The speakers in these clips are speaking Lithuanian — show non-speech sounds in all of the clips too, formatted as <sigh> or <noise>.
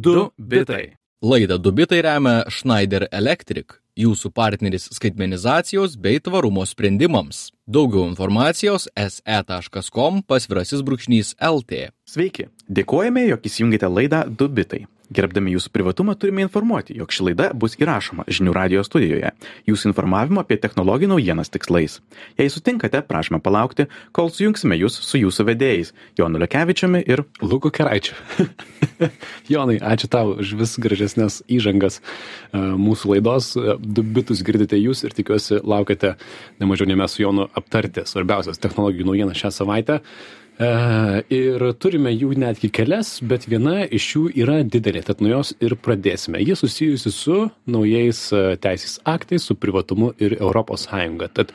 Du bitai. Laidą Dubitai remia Schneider Electric, jūsų partneris skaitmenizacijos bei tvarumo sprendimams. Daugiau informacijos se.com pasvirasis brūkšnys LT. Sveiki, dėkojame, jog įsijungėte laidą Du bitai. Gerbdami jūsų privatumą turime informuoti, jog ši laida bus įrašoma žinių radio studijoje, jūsų informavimo apie technologijų naujienas tikslais. Jei sutinkate, prašome palaukti, kol sujungsime jūs su jūsų vedėjais Jonu Lekevičiumi ir Luku Keraičiu. <laughs> Jonai, ačiū tau už vis gražesnės įžangas e, mūsų laidos. Du bitus girdite jūs ir tikiuosi laukite nemažiau nei mes su Jonu aptarti svarbiausias technologijų naujienas šią savaitę. Ir turime jų netgi kelias, bet viena iš jų yra didelė, tad nuo jos ir pradėsime. Ji susijusi su naujais e, teisės aktais, su privatumu ir ES. Tad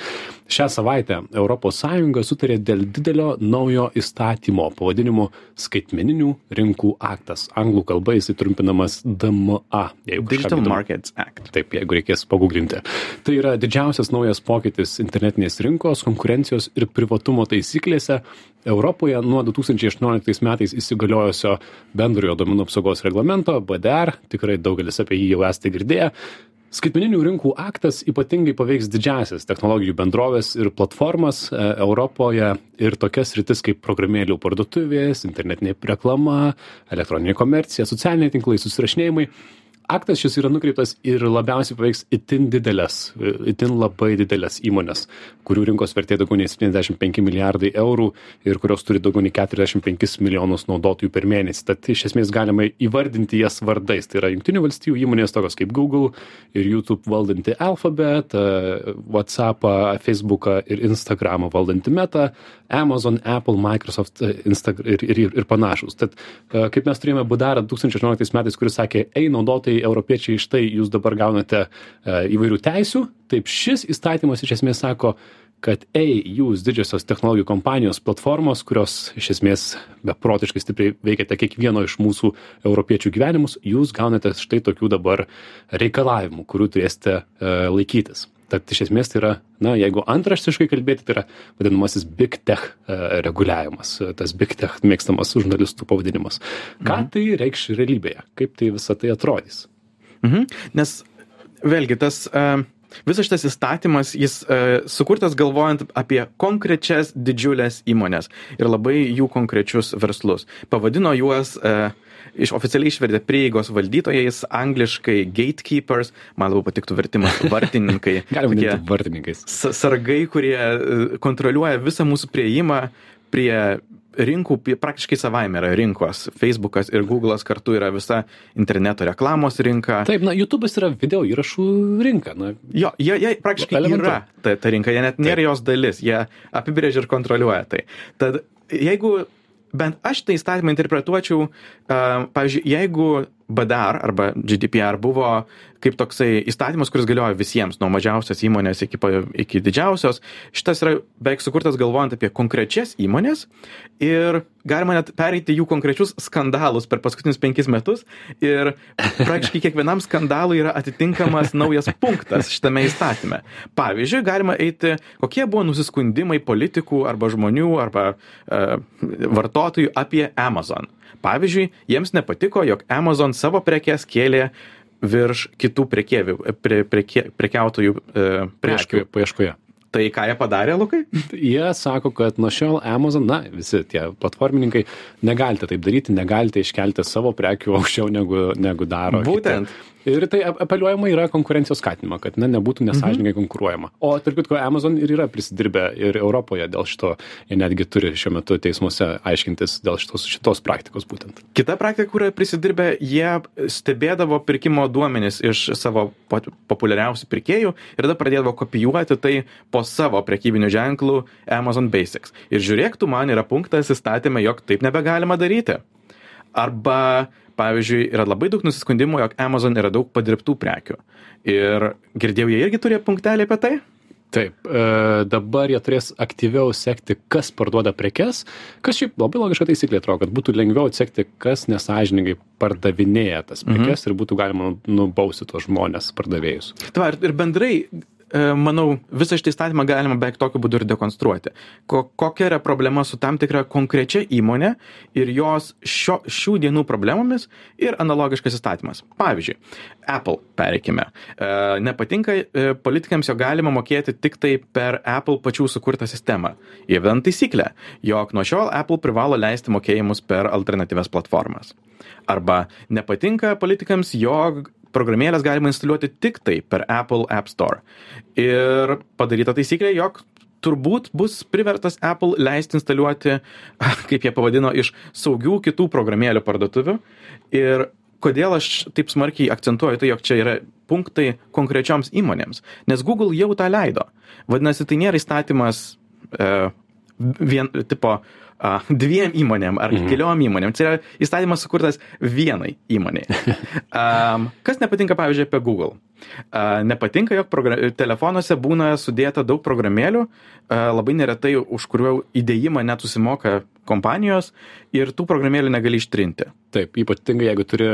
šią savaitę ES sutarė dėl didelio naujo įstatymo pavadinimu skaitmeninių rinkų aktas. Anglų kalba jisai trumpinamas DMA. Digital Markets Act. Taip, jeigu reikės paguglinti. Tai yra didžiausias naujas pokytis internetinės rinkos, konkurencijos ir privatumo taisyklėse Europoje nuo 2018 metais įsigaliojusio bendrojo duomenų apsaugos reglamento BDR, tikrai daugelis apie jį jau esate girdėję, skaitmeninių rinkų aktas ypatingai paveiks didžiąsias technologijų bendroves ir platformas e, Europoje. Ir tokias rytis kaip programėlių parduotuvės, internetinė reklama, elektroninė komercija, socialiniai tinklai, susirašinėjimai aktas šis yra nukreiptas ir labiausiai paveiks itin dideles itin labai dideles įmones kurių rinkos vertė daugiau nei septyniasdešim penki milijardai eurų ir kurios turi daugiau nei keturiasdešim penkis milijonus naudotojų per mėnesį. Tad iš esmės galima įvardinti jas vardais. Tai yra jungtinių valstijų įmonės tokios kaip google ir youtube valdanti alphabet whatsappą feisbuką ir instagramą valdanti meta amazon apple microsoft insta ir ir ir panašūs. Tad kaip mes turėjome tūkstančiai aštuonioliktais metais kuris sakė ei naudotojai tai europiečiai štai jūs dabar gaunate e, įvairių teisių. Taip šis įstatymas iš esmės sako kad ei jūs didžiosios technologijų kompanijos platformos kurios iš esmės beprotiškai stipriai veikiate kiekvieno iš mūsų europiečių gyvenimus jūs gaunate štai tokių dabar reikalavimų kurių turėsite e, laikytis. Tad iš esmės tai yra na jeigu antraštiškai kalbėti tai yra vadinamasis big tech e, reguliavimas tas big tech mėgstamas žurnalistų pavadinimas. Ką Mhm. tai reikš realybėje? Kaip tai visa tai atrodys Mhm. Nes vėlgi tas uh, visas šitas įstatymas, jis uh, sukurtas galvojant apie konkrečias didžiulės įmonės ir labai jų konkrečius verslus. Pavadino juos uh, iš oficialiai išvertė prieigos valdytojais, angliškai gatekeepers, man labiau patiktų vertimas <laughs> vartininkai. galima vadinti vartininkais sa- sargai, kurie e, kontroliuoja visą mūsų prieimą prie rinkų, praktiškai savaime yra rinkos. Facebookas ir Google'as kartu yra visa interneto reklamos rinka. taip na jutubas yra video įrašų rinka na Jo, jie, jie praktiškai Elementaru. yra ta, ta rinka, jie net nėra jos dalis, jie apibrėžia ir kontroliuoja tai. Tad jeigu bent aš tai įstatymą interpretuočiau, uh, pavyzdžiui, jeigu BDR arba GDPR buvo kaip toksai įstatymas, kuris galioja visiems, nuo mažiausios įmonės iki, iki didžiausios, šitas yra beveik sukurtas galvojant apie konkrečias įmonės ir galima net pereiti jų konkrečius skandalus per paskutinius penkis metus ir praktiškai kiekvienam skandalui yra atitinkamas <laughs> naujas punktas šitame įstatyme. Pavyzdžiui, galima eiti, kokie buvo nusiskundimai politikų arba žmonių arba uh, vartotojų apie Amazon. Pavyzdžiui, jiems nepatiko, jog Amazon savo prekes kėlė virš kitų prekeivių, pre, preke, prekiautojų e, prekių. paieškoje Tai ką jie padarė, Lukai? <laughs> jie sako kad nuo šiol amazon na visi tie platformininkai negalite taip daryti negalite iškelti savo prekių aukščiau negu negu daro kiti. Ir tai ap- apeliuojama yra konkurencijos skatinimą kad na nebūtų nesąžiningai konkuruojama o tarp kitko amazon ir yra prisidirbę ir europoje dėl šito jie netgi turi šiuo metu teismuose aiškintis dėl šitos šitos praktikos būtent Kita praktika, kurią prisidirbę, jie stebėdavo pirkimo duomenis iš savo populiariausių pirkėjų ir tada pradėdavo kopijuoti tai po savo prekybinių ženklų Amazon Basics. Ir žiūrėk, tu man yra punktas įstatymė, jog taip nebegalima daryti. Arba, pavyzdžiui, yra labai daug nusiskundimų, jog Amazon yra daug padirbtų prekių. Ir girdėjau, jie irgi turėjo punktelį apie tai? Taip, e, dabar jie turės aktyviau sekti, kas parduoda prekes, kas šiaip labai logiška taisyklė atrodo, kad būtų lengviau atsekti, kas nesažiningai pardavinėja tas prekes ir būtų galima nubausti tos žmonės pardavėjus. Va, ir- bendrai manau, visą šitą įstatymą galima beveik tokiu būdu ir dekonstruoti. Ko, kokia yra problema su tam tikra konkrečia įmonė ir jos šio, šių dienų problemomis ir analogiškas įstatymas. Pavyzdžiui, Apple, pereikime. E, nepatinka e, politikams, jo galima mokėti tik tai per Apple pačių sukurtą sistemą. Įvedant taisyklę, jog nuo šiol Apple privalo leisti mokėjimus per alternatyves platformas. Arba nepatinka politikams, jog programėlės galima instaliuoti tik tai per Apple App Store. Ir padaryta taisyklė, jog turbūt bus privertas Apple leisti instaliuoti, <laughs> kaip jie pavadino, iš saugių kitų programėlių parduotuvių. Ir kodėl aš taip smarkiai akcentuoju tai, jog čia yra punktai konkrečioms įmonėms. Nes Google jau tą leido. Vadinasi, tai nėra įstatymas e, vien, tipo, a, dviem įmonėm ar mhm. keliom įmonėm. Tai yra įstatymas sukurtas vienai įmoniai. Um, <laughs> kas nepatinka, pavyzdžiui, apie Google? Uh, nepatinka, jog telefonuose būna sudėta daug programėlių, uh, labai neretai už kuriuo įdėjimą net susimoka kompanijos ir tų programėlių negali ištrinti. Taip, ypatingai jeigu turi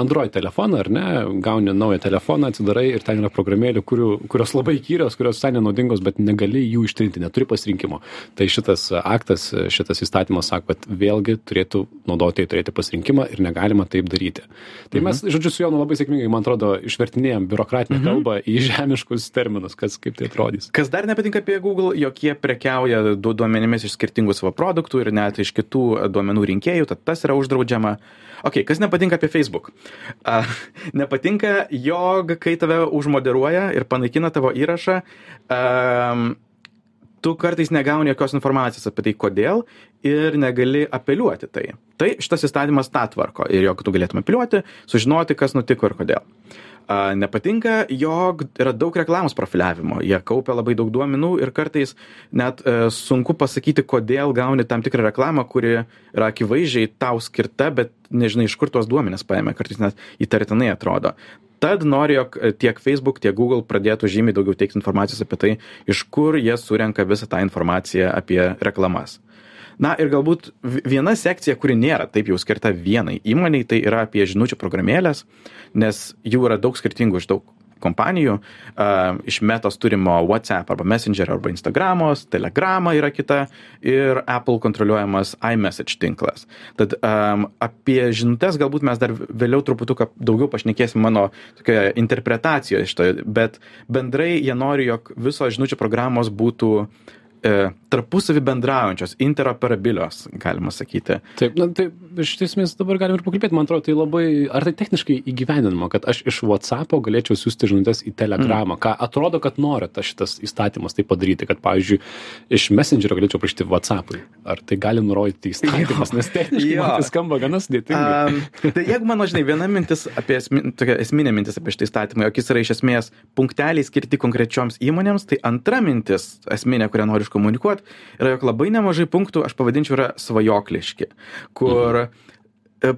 Android telefoną ar ne, gauni naują telefoną, atsidarai ir ten yra programėlių, kurių, kurios labai kyrios, kurios visai nenaudingos, bet negali jų ištrinti, neturi pasirinkimo. Tai šitas aktas, šitas įstatymas sako, kad vėlgi turėtų naudotojai turėti pasirinkimą ir negalima taip daryti. Tai mhm. mes, žodžiu, su Jonu labai sėkmingai, man atrodo, išvertinėjom biurokratinę mhm. kalbą į žemiškus terminus, kas kaip tai atrodys. Kas dar nepatinka apie Google, jog jie prekiauja duomenimis iš skirtingų savo produktų ir net iš kitų duomenų rinkėjų, tad tas yra uždraudžiama. Ok, kas nepatinka apie Facebook? Uh, <laughs> nepatinka, jog kai tave užmoderuoja ir panaikina tavo įrašą, um, tu kartais negauni jokios informacijos apie tai, kodėl ir negali apeliuoti tai. Tai šitas įstatymas tą tvarko ir jog tu galėtum apeliuoti, sužinoti, kas nutiko ir kodėl. A, nepatinka, jog yra daug reklamos profiliavimo. Jie kaupia labai daug duomenų ir kartais net e, sunku pasakyti, kodėl gauni tam tikrą reklamą, kuri yra akivaizdžiai tau skirta, bet nežinai, iš kur tuos duomenis paėmė, kartais net įtartinai atrodo. Tad noriu, jog tiek Facebook, tiek Google pradėtų žymiai daugiau teikti informacijos apie tai, iš kur jie surenka visą tą informaciją apie reklamas. Na ir galbūt viena sekcija, kuri nėra taip jau skirta vienai įmoniai, tai yra apie žinučių programėlės, nes jų yra daug skirtingų iš daug kompanijų. Uh, iš metos turimo WhatsApp arba Messenger arba Instagramos, Telegramą yra kita ir Apple kontroliuojamas iMessage tinklas. Tad um, apie žinutės galbūt mes dar vėliau truputuką daugiau pašnekėsim mano tokioje interpretacijoje šito, bet bendrai jie nori, jog visos žinučių programos būtų uh, e, tarpusavį bendraujančios, interoperabilios, galima sakyti. Taip, na tai iš esmės dabar galim ir pakalbėti, man atrodo, tai labai, ar tai techniškai įgyvendinama, kad aš iš WhatsApp'o galėčiau siūsti žinutės į Telegramą, mm. ką atrodo, kad nori tas šitas įstatymas tai padaryti, kad, pavyzdžiui, iš Messengerio galėčiau prašyti WhatsApp'ui. Ar tai gali nurodyti įstatymas, nes techniškai tai skamba gana sudėtingai. Um, tai jeigu mano, žinai, viena mintis apie esmi, tokia esminė mintis apie šitą įstatymą, jog jis yra iš esmės punkteliai skirti konkrečioms įmonėms, tai antra mintis esminė, kurią noriu komunikuot, yra, jog labai nemažai punktų, aš pavadinčiau, yra svajokliški, kur mhm.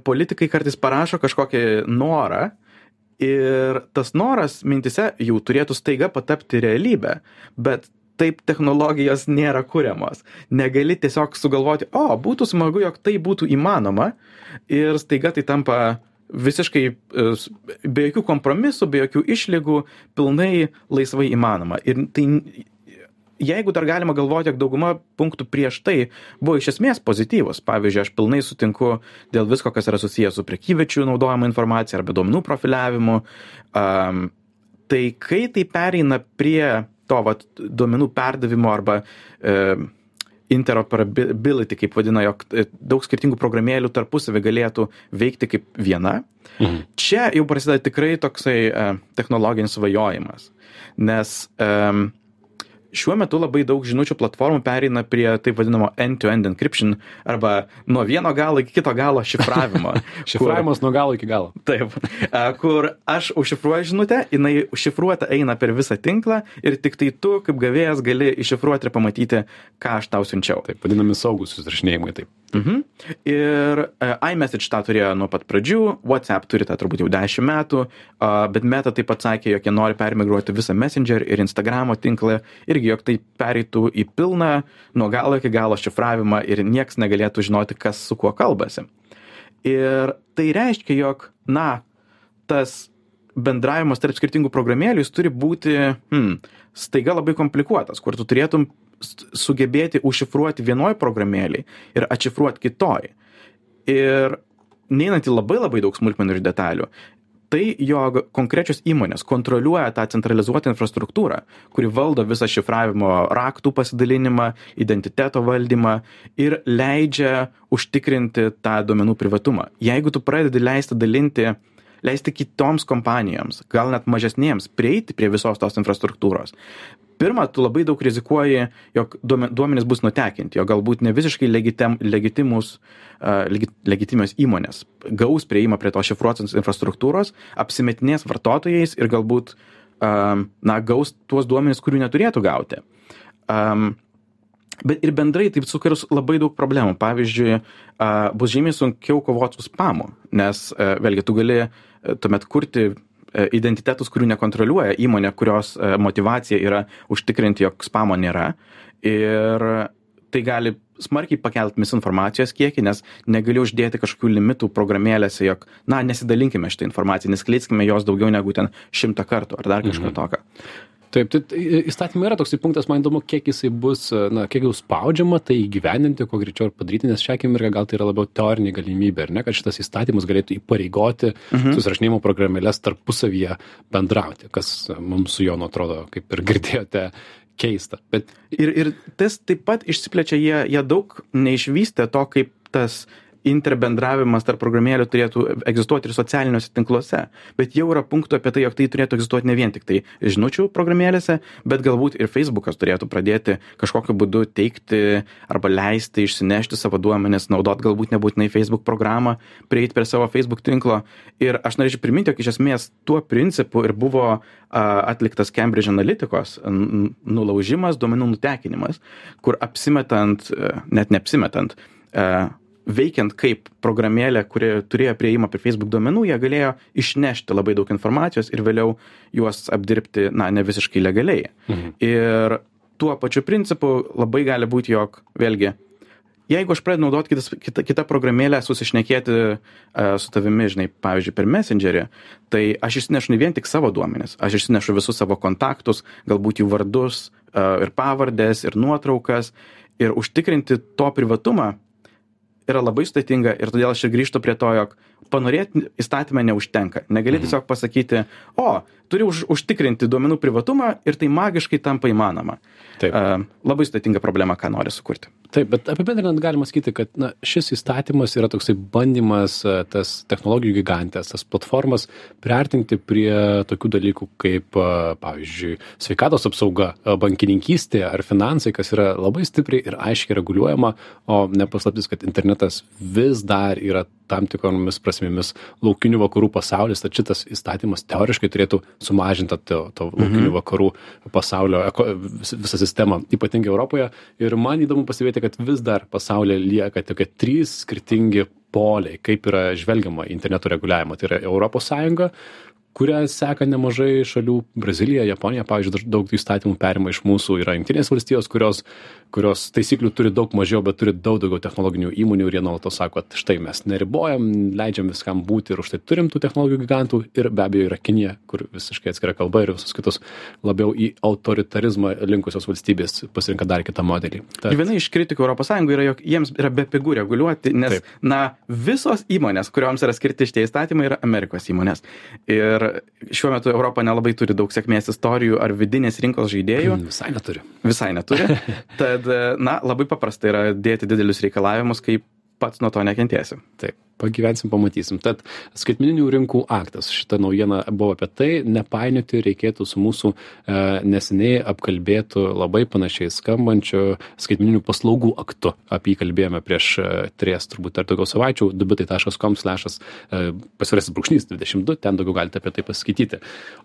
Politikai kartais parašo kažkokį norą, Ir tas noras mintise jau turėtų staiga patapti realybę, bet taip technologijos nėra kuriamos. Negali tiesiog sugalvoti, o, būtų smagu, jog tai būtų įmanoma ir staiga tai tampa visiškai e, be jokių kompromisų, be jokių išlygų, pilnai laisvai įmanoma. Ir tai jeigu dar galima galvoti, jog dauguma punktų prieš tai buvo iš esmės pozityvus, pavyzdžiui, aš pilnai sutinku dėl visko, kas yra susijęs su prekyvečių naudojama informacija arba duomenų profiliavimu, um, tai kai tai pereina prie to vat, duomenų perdavimo arba um, interoperability, kaip vadina, jog e, daug skirtingų programėlių tarpusavį galėtų veikti kaip viena. Mhm. Čia jau prasideda tikrai toksai uh, technologinis svajojimas, nes um, šiuo metu labai daug žinučių platformų pereina prie taip vadinamo end-to-end encryption arba nuo vieno galo iki kito galo šifravimo. <laughs> Šifravimas nuo galo iki galo. Taip. Kur aš užšifruoju žinutę, jinai užšifruota eina per visą tinklą ir tik tai tu, kaip gavėjas, gali iššifruoti ir pamatyti, ką aš tau siunčiau. Taip, vadinami saugus susirašinėjimai. Taip. Mhm. Ir uh, iMessage tą turėjo nuo pat pradžių, WhatsApp turi tą turbūt jau 10 metų, uh, bet Meta taip pat sakė, jog jie nori permigruoti visą Messenger ir Instagramo tinklą, irgi jog tai pereitų į pilną nuo galo iki galo šifravimą ir nieks negalėtų žinoti, kas su kuo kalbasi. Ir tai reiškia, jog, na, tas bendravimas tarp skirtingų programėlių jis turi būti hmm, staiga labai komplikuotas, kur tu turėtum sugebėti užšifruoti vienoj programėlį ir atšifruoti kitoj. Ir neinant į labai labai daug smulkmenų ir detalių, tai, jog konkrečios įmonės kontroliuoja tą centralizuotą infrastruktūrą, kuri valdo visą šifravimo raktų pasidalinimą, identiteto valdymą ir leidžia užtikrinti tą duomenų privatumą. Jeigu tu pradedi leisti dalinti leisti kitoms kompanijoms, gal net mažesnėms, prieiti prie visos tos infrastruktūros pirma tu labai daug rizikuoji jog duome duomenys bus nutekinti jog galbūt ne visiškai legitem legitimus a legi legitimios įmonės gaus priėjimą prie tos šifruotos infrastruktūros apsimetinės vartotojais ir galbūt a na gaus tuos duomenis kurių neturėtų gauti. Am bet ir bendrai taip sukurs labai daug problemų. Pavyzdžiui a bus žymiai sunkiau kovot su spamu nes vėlgi tu gali tuomet kurti identitetus, kurių nekontroliuoja įmonė, kurios e, motivacija yra užtikrinti, jog spamo nėra. Ir tai gali smarkiai pakelt misinformacijos kiekį, nes negali uždėti kažkokių limitų programėlėse, jog, na, nesidalinkime šitą informaciją, neskleiskime jos daugiau negu ten šimtą kartų ar dar kažką mhm. tokio. Taip, tai, tai įstatymai yra toksai punktas, man įdomu, kiek jisai bus, na, kiek jau spaudžiama tai įgyvendinti, kuo greičiau ir padaryti, nes šią akimirką gal tai yra labiau teorinė galimybė, ar ne, kad šitas įstatymas galėtų įpareigoti mhm. susirašinėjimo programėlės tarpusavyje bendrauti, kas mums su Jonu atrodo, kaip ir girdėjote, keista. Bet... Ir, ir tas taip pat išsiplečia, jie, jie daug neišvystė to, kaip tas interbendravimas tarp programėlių turėtų egzistuoti ir socialiniuose tinkluose. Bet jau yra punktų apie tai jog tai turėtų egzistuot ne vien tiktai žinučių programėlėse bet galbūt ir feisbukas turėtų pradėti kažkokiu būdu teikti arba leisti išsinešti savo duomenis naudot galbūt nebūtinai feisbuk programą prieit prie savo feisbuk tinklo. Ir aš norėčiau priminti jog iš esmės tuo principu ir buvo atliktas Cambridge Analyticos nulaužimas duomenų nutekinimas kur apsimetant net neapsimetant veikiant kaip programėlė kuri turėjo priėjimą prie facebook duomenų jie galėjo išnešti labai daug informacijos ir vėliau juos apdirbti na ne visiškai legaliai mhm. ir tuo pačiu principu labai gali būt jog vėlgi jeigu aš pradedu naudot kitas kita kita programėlė susišnekėti e, su tavimi žinai pavyzdžiui per mesendžerį tai aš išsinešu ne vien tik savo duomenis aš išsinešu visus savo kontaktus galbūt jų vardus a, ir pavardes ir nuotraukas ir užtikrinti to privatumą yra labai sudėtinga ir todėl aš ir grįžtu prie to jog panorėt įstatyme neužtenka negali mhm. tiesiog pasakyti o turi už užtikrinti duomenų privatumą ir tai magiškai tampa įmanoma Taip. Uh, labai sudėtinga problema, ką nori sukurti. Taip, bet apibendrinant galima sakyti, kad na, šis įstatymas yra toksai bandymas tas technologijų gigantės, tas platformas priartinti prie tokių dalykų kaip, pavyzdžiui, sveikatos apsauga, bankininkystė ar finansai, kas yra labai stipriai ir aiškiai reguliuojama, o nepaslaptis, kad internetas vis dar yra tam tikromis prasmėmis laukinių vakarų pasaulis, tad šitas įstatymas teoriškai turėtų sumažinti to, to laukinių mhm. vakarų pasaulio eko, visą sistemą, ypatingai Europoje. Ir man įdomu pastebėti, kad vis dar pasaulyje lieka tokie trys skirtingi poliai, kaip yra žvelgiama interneto reguliavimą. Tai yra Europos Sąjunga, kurią seka nemažai šalių brazilija japonija pavyzdžiui daug įstatymų perima iš mūsų yra jungtinės valstijos kurios kurios taisyklių turi daug mažiau bet turi daug daugiau technologinių įmonių ir jie nuolatos sako kad štai mes neribojam leidžiam viskam būti ir už tai turim tų technologijų gigantų ir be abejo yra kinija kur visiškai atskira kalba ir visos kitos labiau į autoritarizmą linkusios valstybės pasirenka dar kitą modelį tad... viena iš kritikų europos sąjungoj yra jog jiems yra bepigu reguliuoti nes Taip. na visos įmonės kurioms yra skirti šitie įstatymai yra amerikos įmonės ir šiuo metu europa nelabai turi daug sėkmės istorijų ar vidinės rinkos žaidėjų. <clears throat> Visai neturi. Visai neturi. <laughs> Tad na labai paprasta yra dėti didelius reikalavimus kai pats nuo to nekentėsi. Taip pagyvensim pamatysim. Tad skaitmeninių rinkų aktas. Šita naujiena buvo apie tai nepainioti reikėtų su mūsų e, neseniai apkalbėtu labai panašiai skambančiu skaitmeninių paslaugų aktu. Apie jį kalbėjome prieš e, tris turbūt ar daugiau savaičių. dubitai.com slešas e, pasvirasis brūkšnys 22 ten daugiau galite apie tai paskaityti.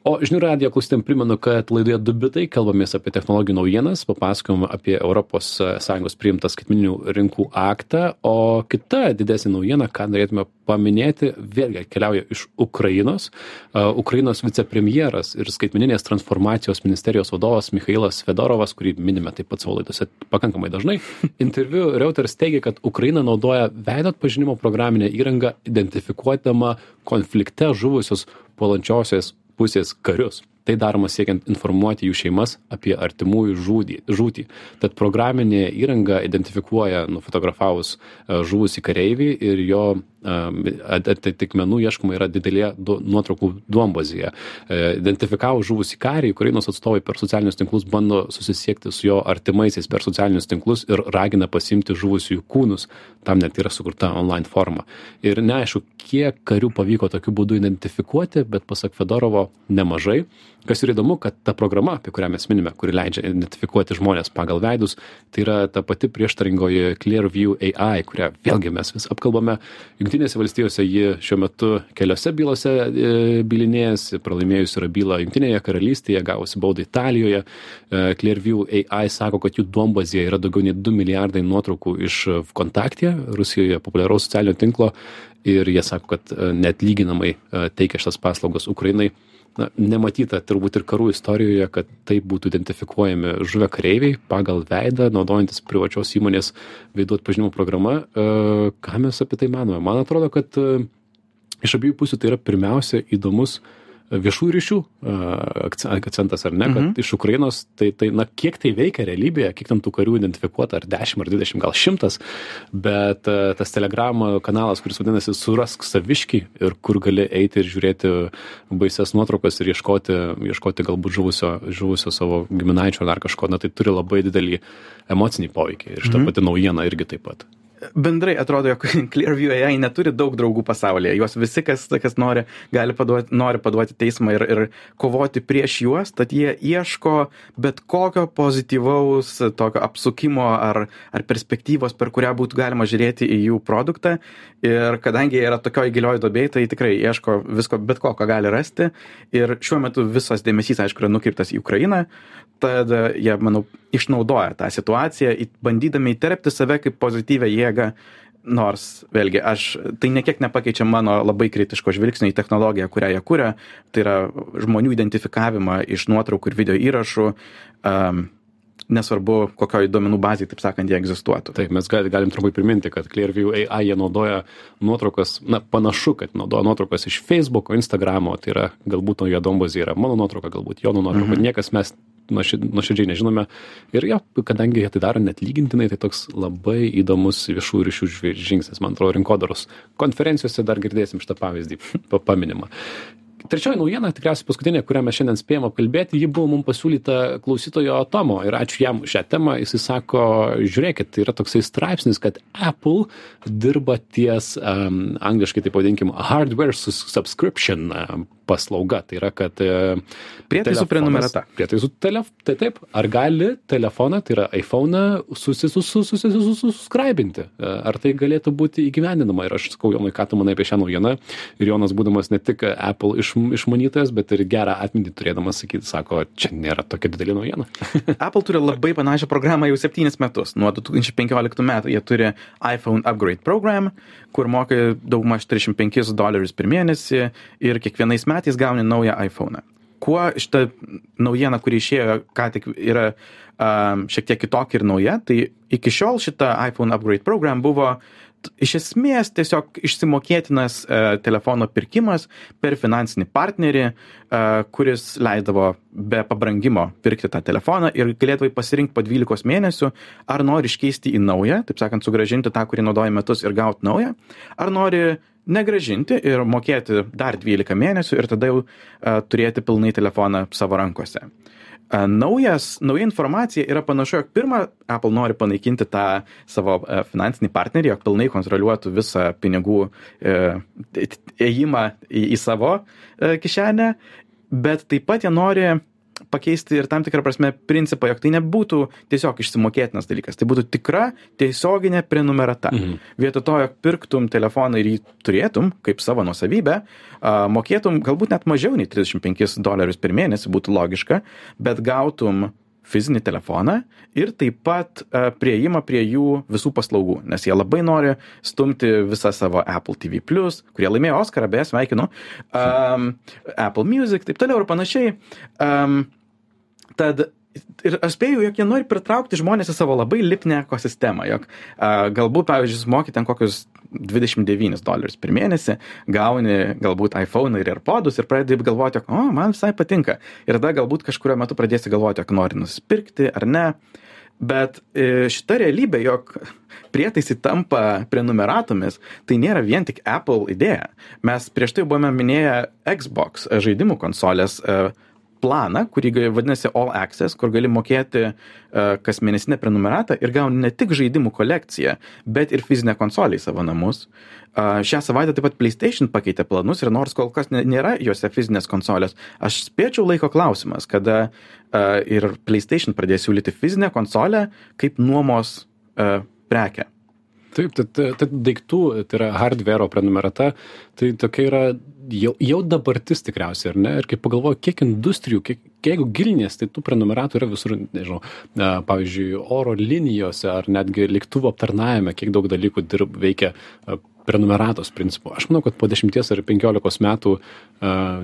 O žinių radijo klausytojam primenu kad laidoje dubitai kalbamės apie technologijų naujienas papasakojom apie europos sąjungos priimtą skaitmeninių rinkų aktą o kita didesnė naujiena ką norėtume paminėti vėlgi atkeliauja iš ukrainos. Ukrainos vicepremjeras ir skaitmeninės transformacijos ministerijos vadovas michailas fedorovas kurį minime taip pat savo laidose pakankamai dažnai <laughs> interviu reuters teigė kad ukraina naudoja veido atpažinimo programinę įrangą identifikuodama konflikte žuvusius puolančiosios pusės karius tai daroma siekiant informuoti jų šeimas apie artimųjų žūdį žūtį tad programinė įranga identifikuoja nufotografavus e, žuvusį kareivį ir jo atitikmenų ieškoma yra didelėje nuotraukų duombazėje. E, identifikavus žuvusį karį, Ukrainos atstovai per socialinius tinklus bando susisiekti su jo artimaisiais per socialinius tinklus ir ragina pasimti žuvusiųjų kūnus. Tam net yra sukurta online forma. Ir neaišku, kiek karių pavyko tokiu būdu identifikuoti, bet pasak Fedorovo nemažai kas yra įdomu kad ta programa apie kurią mes minime kuri leidžia identifikuoti žmones pagal veidus tai yra ta pati prieštaringoji clearview ai kurią vėlgi mes vis apkalbame. Jungtinėse valstijose ji šiuo metu keliose bylose e, bylinėjasi. Pralaimėjusi yra bylą jungtinėje karalystėje gavusi baudą italijoje. E, clearview ai sako kad jų duombazėje yra daugiau nei du milijardai nuotraukų iš kontakte rusijoje populiaraus socialinio tinklo. Ir jie sako kad e, neatlyginamai teikia šitas paslaugas ukrainai na nematyta turbūt ir karų istorijoje kad taip būtų identifikuojami žuvę kareiviai pagal veidą naudojantis privačios įmonės veidų atpažinimo programa. E, ką mes apie tai manome? Man atrodo kad e, iš abiejų pusių tai yra pirmiausia įdomus viešųjų ryšių akcentas ar ne, kad mhm. iš Ukrainos, tai, tai, na, kiek tai veikia realybėje, kiek tam tų karių identifikuota, ar 10, ar 20, gal 100, bet tas telegramo kanalas, kuris vadinasi Surask saviški ir kur gali eiti ir žiūrėti baises nuotraukas ir ieškoti, ieškoti galbūt žuvusio, žuvusio savo giminaičio ar kažko, na, tai turi labai didelį emocinį poveikį ir šitą mhm. pati naujiena irgi taip pat bendrai atrodo, jog <laughs> Clearview AI neturi daug draugų pasaulyje. Juos visi, kas, kas nori, gali paduoti, nori paduoti teismą ir, ir kovoti prieš juos, tad jie ieško bet kokio pozityvaus tokio apsukimo ar, ar perspektyvos, per kurią būtų galima žiūrėti į jų produktą. Ir kadangi jie yra tokio įgilioj dobėj, tai tikrai ieško visko, bet ko, ką gali rasti. Ir šiuo metu visas dėmesys, aišku, yra nukreiptas į Ukrainą. Tad jie, manau, išnaudoja tą situaciją, bandydami įterpti save kaip pozityvę jėgą, nors vėlgi aš tai niekiek nepakeičia mano labai kritiško žvilgsnio į technologiją, kurią jie kuria, tai yra žmonių identifikavimą iš nuotraukų ir video įrašų. Um, nesvarbu, kokioj duomenų bazėje, taip sakant, jie egzistuotų. Taip, mes gal, galim trumpai priminti, kad Clearview AI jie naudoja nuotraukas, na, panašu, kad naudoja nuotraukas iš Facebook'o, Instagram'o, tai yra galbūt nuo jo dombozė yra mano nuotrauka, galbūt jo nuotrauka, mhm. niekas mes nuoširdžiai nežinome. Ir jo, kadangi jie tai daro net lygintinai, tai toks labai įdomus viešų ryšių žingsnis, man atrodo, rinkodaros konferencijose dar girdėsim šitą pavyzdį paminimą. Trečioji naujiena, tikriausiai paskutinė, kurią mes šiandien spėjom apkalbėti, ji buvo mums pasiūlyta klausytojo Tomo ir ačiū jam šią temą. Jisai sako, žiūrėkit, tai yra toksai straipsnis, kad Apple dirba ties, um, angliškai tai pavadinkim, hardware subscription um, paslauga. Tai yra, kad... E, prietaisų prenumerata. Prietaisų telef... Tai taip, ar gali telefoną, tai yra iPhone, susisubscribinti? E, ar tai galėtų būti įgyvendinama? Ir aš sakau, Jonai, ką tu manai apie šią naujieną? Ir Jonas, būdamas ne tik Apple iš, išmanytojas, bet ir gerą atmintį turėdamas sakyti, sako, čia nėra tokia didelė naujiena. <laughs> Apple turi labai panašią programą jau septynis metus. Nuo 2015 metų jie turi iPhone Upgrade Program, kur moka daugmaž 35 dolerius per mėnesį ir kiekvienais metais gauni naują iPhone. Kuo šita naujiena, kuri išėjo, ką tik yra um, šiek tiek kitokia ir nauja, tai iki šiol šita iPhone Upgrade Program buvo iš esmės tiesiog išsimokėtinas e, telefono pirkimas per finansinį partnerį, e, kuris leisdavo be pabrangimo pirkti tą telefoną ir galėdavai pasirinkti po 12 mėnesių, ar nori iškeisti į naują, taip sakant, sugražinti tą, kurį naudoji metus ir gauti naują, ar nori negražinti ir mokėti dar 12 mėnesių ir tada jau uh, turėti pilnai telefoną savo rankose. Naujas, nauja informacija yra panašu, jog pirmą Apple nori panaikinti tą savo uh, finansinį partnerį, jog pilnai kontroliuotų visą pinigų ėjimą į, į savo kišenę, bet taip pat jie nori pakeisti ir tam tikrą prasme principą, jog tai nebūtų tiesiog išsimokėtinas dalykas, tai būtų tikra tiesioginė prenumerata. Mhm. Vietoj to, jog pirktum telefoną ir jį turėtum kaip savo nusavybę, mokėtum galbūt net mažiau nei 35 dolerius per mėnesį, būtų logiška, bet gautum fizinį telefoną ir taip pat e, prieimą prie jų visų paslaugų, nes jie labai nori stumti visą savo Apple TV, kurie laimėjo Oscarą, beje, sveikinu, um, Apple Music, taip toliau ir panašiai. Um, tad ir aš spėju, jog jie nori pritraukti žmonės į savo labai lipnę ekosistemą, jog a, galbūt, pavyzdžiui, sumoki ten kokius 29 dolerius per mėnesį, gauni galbūt iPhone ir AirPodus ir pradedi galvoti, jog, o, man visai patinka. Ir tada galbūt kažkurio metu pradėsi galvoti, jog nori nusipirkti ar ne. Bet e, šita realybė, jog prietaisai tampa prenumeratomis, tai nėra vien tik Apple idėja. Mes prieš tai buvome minėję Xbox žaidimų konsolės uh, planą, kurį vadinasi All Access, kur gali mokėti uh, kas mėnesinę prenumeratą ir gauni ne tik žaidimų kolekciją, bet ir fizinę konsolę į savo namus. Šią savaitę taip pat PlayStation pakeitė planus ir nors kol kas nėra juose fizinės konsolės, aš spėčiau laiko klausimas, kada uh, ir PlayStation pradės siūlyti fizinę konsolę kaip nuomos uh, prekę. Taip, tai, tai, tai daiktų, tai yra hardware prenumerata, tai tokia yra jau, jau dabartis tikriausiai, ar ne? Ir kai pagalvoju, kiek industrijų, kiek, jeigu gilinės, tai tų prenumeratų yra visur, nežinau, pavyzdžiui, oro linijose ar netgi lėktuvo aptarnavime, kiek daug dalykų dirb, veikia prenumeratos principu. Aš manau, kad po 10 ar 15 metų,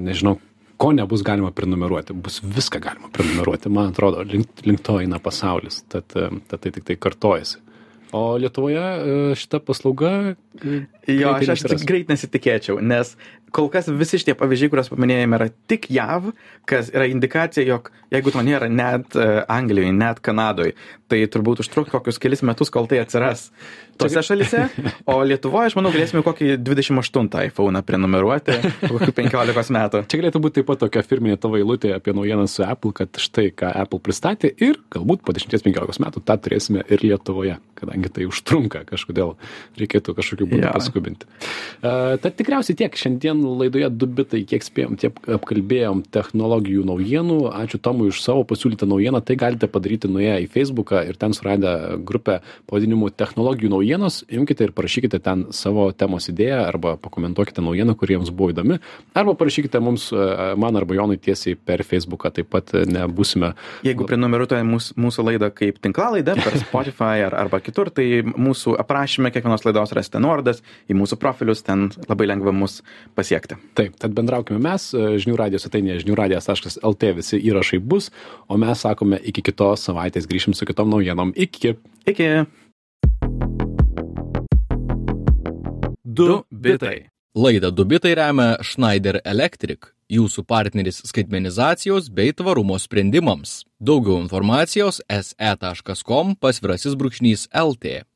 nežinau, ko nebus galima prenumeruoti, bus viską galima prenumeruoti, man atrodo, link, link to eina pasaulis, tad, tad tai tik tai kartojasi. O Lietuvoje šita paslauga. Jo, aš, aš greit nesitikėčiau, nes kol kas visi šitie pavyzdžiai, kuriuos paminėjome, yra tik JAV, kas yra indikacija, jog jeigu to nėra net uh, Anglijoje, net Kanadoje, tai turbūt užtruks kokius kelis metus, kol tai atsiras tose šalise. O Lietuvoje, aš manau, galėsime kokį 28 iPhone prenumeruoti, kokių 15 metų. Čia galėtų būti taip pat tokia firminė tavo eilutė apie naujieną su Apple, kad štai ką Apple pristatė ir galbūt po 10-15 metų tą turėsime ir Lietuvoje, kadangi tai užtrunka kažkodėl, reikėtų kažkokiu būdu ja. paskubinti. Uh, tad tikriausiai tiek šiandien laidoje du bitai, kiek spėjom, tiek apkalbėjom technologijų naujienų. Ačiū Tomui už savo pasiūlytą naujieną. Tai galite padaryti nuėję į Facebooką ir ten suradę grupę pavadinimu technologijų naujienos. Imkite ir parašykite ten savo temos idėją arba pakomentuokite naujieną, kuri jums buvo įdomi. Arba parašykite mums, e, man arba Jonui tiesiai per Facebooką. Taip pat nebusime. Jeigu prenumeruotojate mūsų, mūsų laidą kaip tinklalaidą per Spotify ar, arba kitur, tai mūsų aprašyme kiekvienos laidos rasite nuorodas į mūsų profilius, ten labai lengva mus pasiekti. Taip, tad bendraukime mes, e, žinių radijos ateinė žinių radijas.lt visi įrašai bus, o mes sakome iki kitos savaitės grįšim su kitom naujienom. Iki. Iki. Du bitai. Laidą Dubitai remia Schneider Electric, jūsų partneris skaitmenizacijos bei tvarumo sprendimams. Daugiau informacijos se.com pasvirasis brūkšnys LT.